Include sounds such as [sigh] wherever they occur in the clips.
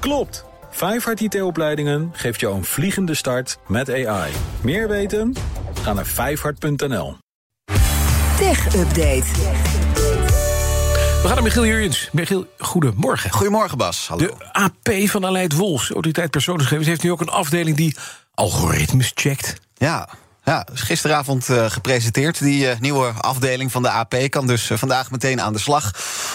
Klopt! Vijfhart IT-opleidingen geeft jou een vliegende start met AI. Meer weten? Ga naar vijfhart.nl. Tech Update. We gaan naar Michiel Jurjens. Michiel, goedemorgen. Goedemorgen, Bas. Hallo. De AP van Aleid Wolfs, Autoriteit Persoonsgegevens... heeft nu ook een afdeling die algoritmes checkt. Ja, ja, is gisteravond uh, gepresenteerd. Die uh, nieuwe afdeling van de AP kan dus uh, vandaag meteen aan de slag.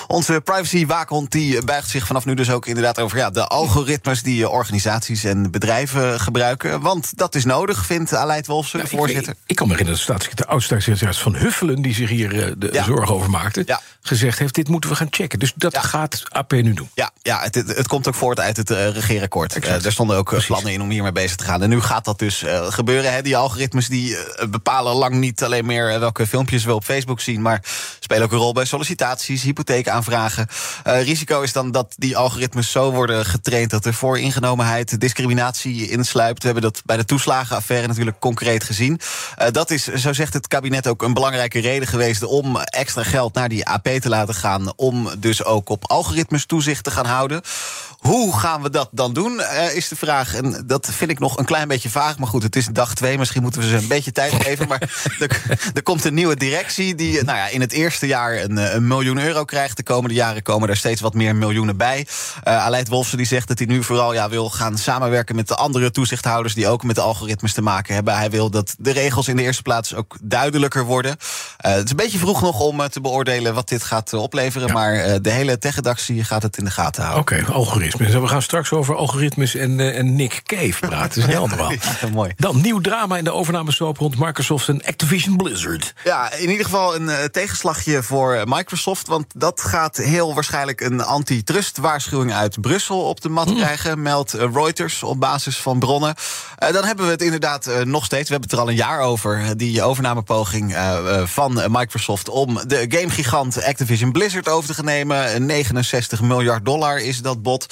Onze privacy-waakhond die buigt zich vanaf nu dus ook inderdaad over ja, de algoritmes die organisaties en bedrijven gebruiken. Want dat is nodig, vindt Aleid Wolfsen, Nou, de voorzitter. Ik, ik kan me herinneren dat de oud-staatssecretaris Van Huffelen... die zich hier de Ja. zorgen over maakte, Ja. gezegd heeft... dit moeten we gaan checken. Dus dat Ja. gaat AP nu doen. Ja, ja het, het, het komt ook voort uit het eh, regeerakkoord. Eh, er stonden ook eh, Precies. plannen in om hiermee bezig te gaan. En nu gaat dat dus eh, gebeuren. Hè. Die algoritmes die eh, bepalen lang niet alleen meer eh, welke filmpjes we op Facebook zien, maar spelen ook een rol bij sollicitaties, hypotheekaanvragen. Eh, risico is dan dat die algoritmes zo worden getraind dat er vooringenomenheid, discriminatie insluipt. We hebben dat bij de toeslagenaffaire natuurlijk concreet gezien. Dat is, zo zegt het kabinet, ook een belangrijke reden geweest om extra geld naar die AP te laten gaan. Om dus ook op algoritmes toezicht te gaan houden. Hoe gaan we dat dan doen, eh, is de vraag. En dat vind ik nog een klein beetje vaag. Maar goed, het is dag twee. Misschien moeten we ze een beetje tijd geven. Maar [laughs] er, er komt een nieuwe directie die nou ja, in het eerste jaar een, eh, een miljoen euro krijgt. De komende jaren komen er steeds wat meer miljoenen bij. Uh, Aleid Wolfsen die zegt dat hij nu vooral ja, wil gaan samenwerken met de andere toezichthouders... die ook met de algoritmes te maken hebben. Hij wil dat de regels in de eerste plaats ook duidelijker worden. Eh, het is een beetje vroeg nog om eh, te beoordelen wat dit gaat eh, opleveren. Maar eh, de hele tech-redactie gaat het in de gaten houden. Oké, algoritmes. We gaan straks over algoritmes en, eh, en Nick Cave praten. Dat is heel. [laughs] Ja, mooi. Dan nieuw drama in de overnamesoap rond Microsoft en Activision Blizzard. Ja, in ieder geval een eh, tegenslagje voor eh, Microsoft. Want dat gaat heel waarschijnlijk een antitrust-waarschuwing uit Brussel op de mat krijgen. Meldt Reuters op basis van bronnen. Eh, dan hebben we het inderdaad eh, nog steeds. We hebben het er al een jaar over. Die overnamepoging van Microsoft om de gamegigant Activision Blizzard over te gaan nemen. Eh, 69 miljard dollar is dat bod.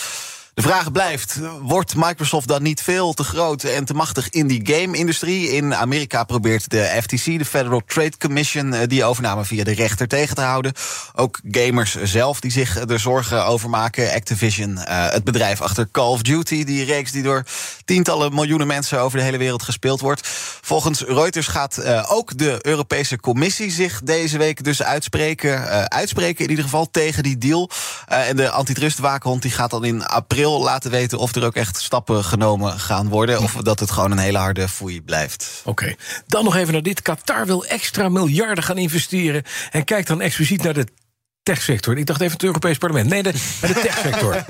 De vraag blijft, wordt Microsoft dan niet veel te groot en te machtig in die game-industrie? In Amerika probeert de FTC, de Federal Trade Commission, eh, die overname via de rechter tegen te houden. Ook gamers zelf die zich er zorgen over maken. Activision, eh, het bedrijf achter Call of Duty, die reeks die door tientallen miljoenen mensen over de hele wereld gespeeld wordt. Volgens Reuters gaat eh, ook de Europese Commissie zich deze week dus uitspreken, uitspreken in ieder geval tegen die deal. Eh, en de antitrustwaakhond die gaat dan in april laten weten of er ook echt stappen genomen gaan worden. Of dat het gewoon een hele harde foei blijft. Oké, dan nog even naar dit. Qatar wil extra miljarden gaan investeren... en kijkt dan expliciet naar de techsector. Ik dacht even het Europees Parlement. Nee, de, de techsector. [laughs]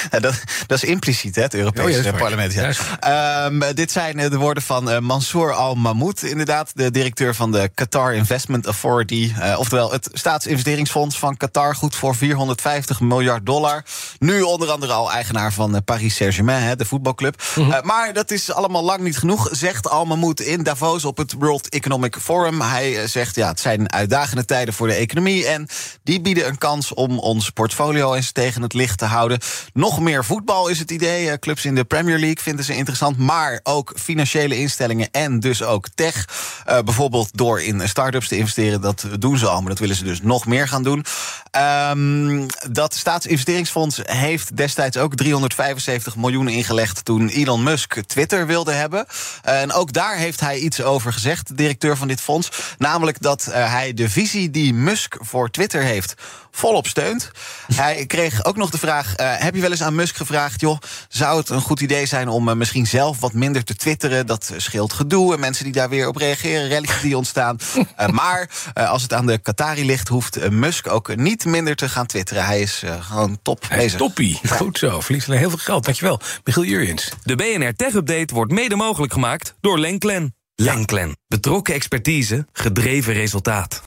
[laughs] Dat, dat is impliciet, hè, het Europese Oh ja, parlement. Ja. Ehm, dit zijn eh, de woorden van eh, Mansour Al-Mahmoud, inderdaad, de directeur van de Qatar Investment Authority. eh, oftewel het staatsinvesteringsfonds van Qatar, goed voor 450 miljard dollar. Nu onder andere al eigenaar van Paris Saint-Germain, hè, de voetbalclub. Mhm. Maar dat is allemaal lang niet genoeg, zegt Al-Mahmoud in Davos op het World Economic Forum. Hij zegt, ja, het zijn uitdagende tijden voor de economie en die bieden een kans om ons portfolio eens tegen het licht te houden. Nog meer voetbal is het idee. Eh, Clubs in de Premier League vinden ze interessant. Maar ook financiële instellingen en dus ook tech. Eh, bijvoorbeeld door in start-ups te investeren. Dat doen ze al, maar dat willen ze dus nog meer gaan doen. Ehm, dat staatsinvesteringsfonds heeft destijds ook 375 miljoen ingelegd... toen Elon Musk Twitter wilde hebben. Eh, en ook daar heeft hij iets over gezegd, de directeur van dit fonds. Namelijk dat eh, hij de visie die Musk voor Twitter heeft volop steunt. Hij kreeg ook nog de vraag: eh, heb je wel eens aan Musk gevraagd, joh, zou het een goed idee zijn om misschien zelf wat minder te twitteren? Dat scheelt gedoe en mensen die daar weer op reageren, rallies die ontstaan. [laughs] Maar als het aan de Qatari ligt, hoeft Musk ook niet minder te gaan twitteren. Hij is eh, gewoon top Hij is bezig. toppie. Goed zo. Verliest alleen heel veel geld. Dankjewel. Michiel Jurjens. De BNR Tech Update wordt mede mogelijk gemaakt door Lenklen. Lenklen. Betrokken expertise, gedreven resultaat.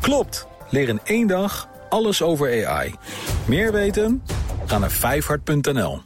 Klopt! Leer in één dag alles over AI. Meer weten? Ga naar vijfhart.nl.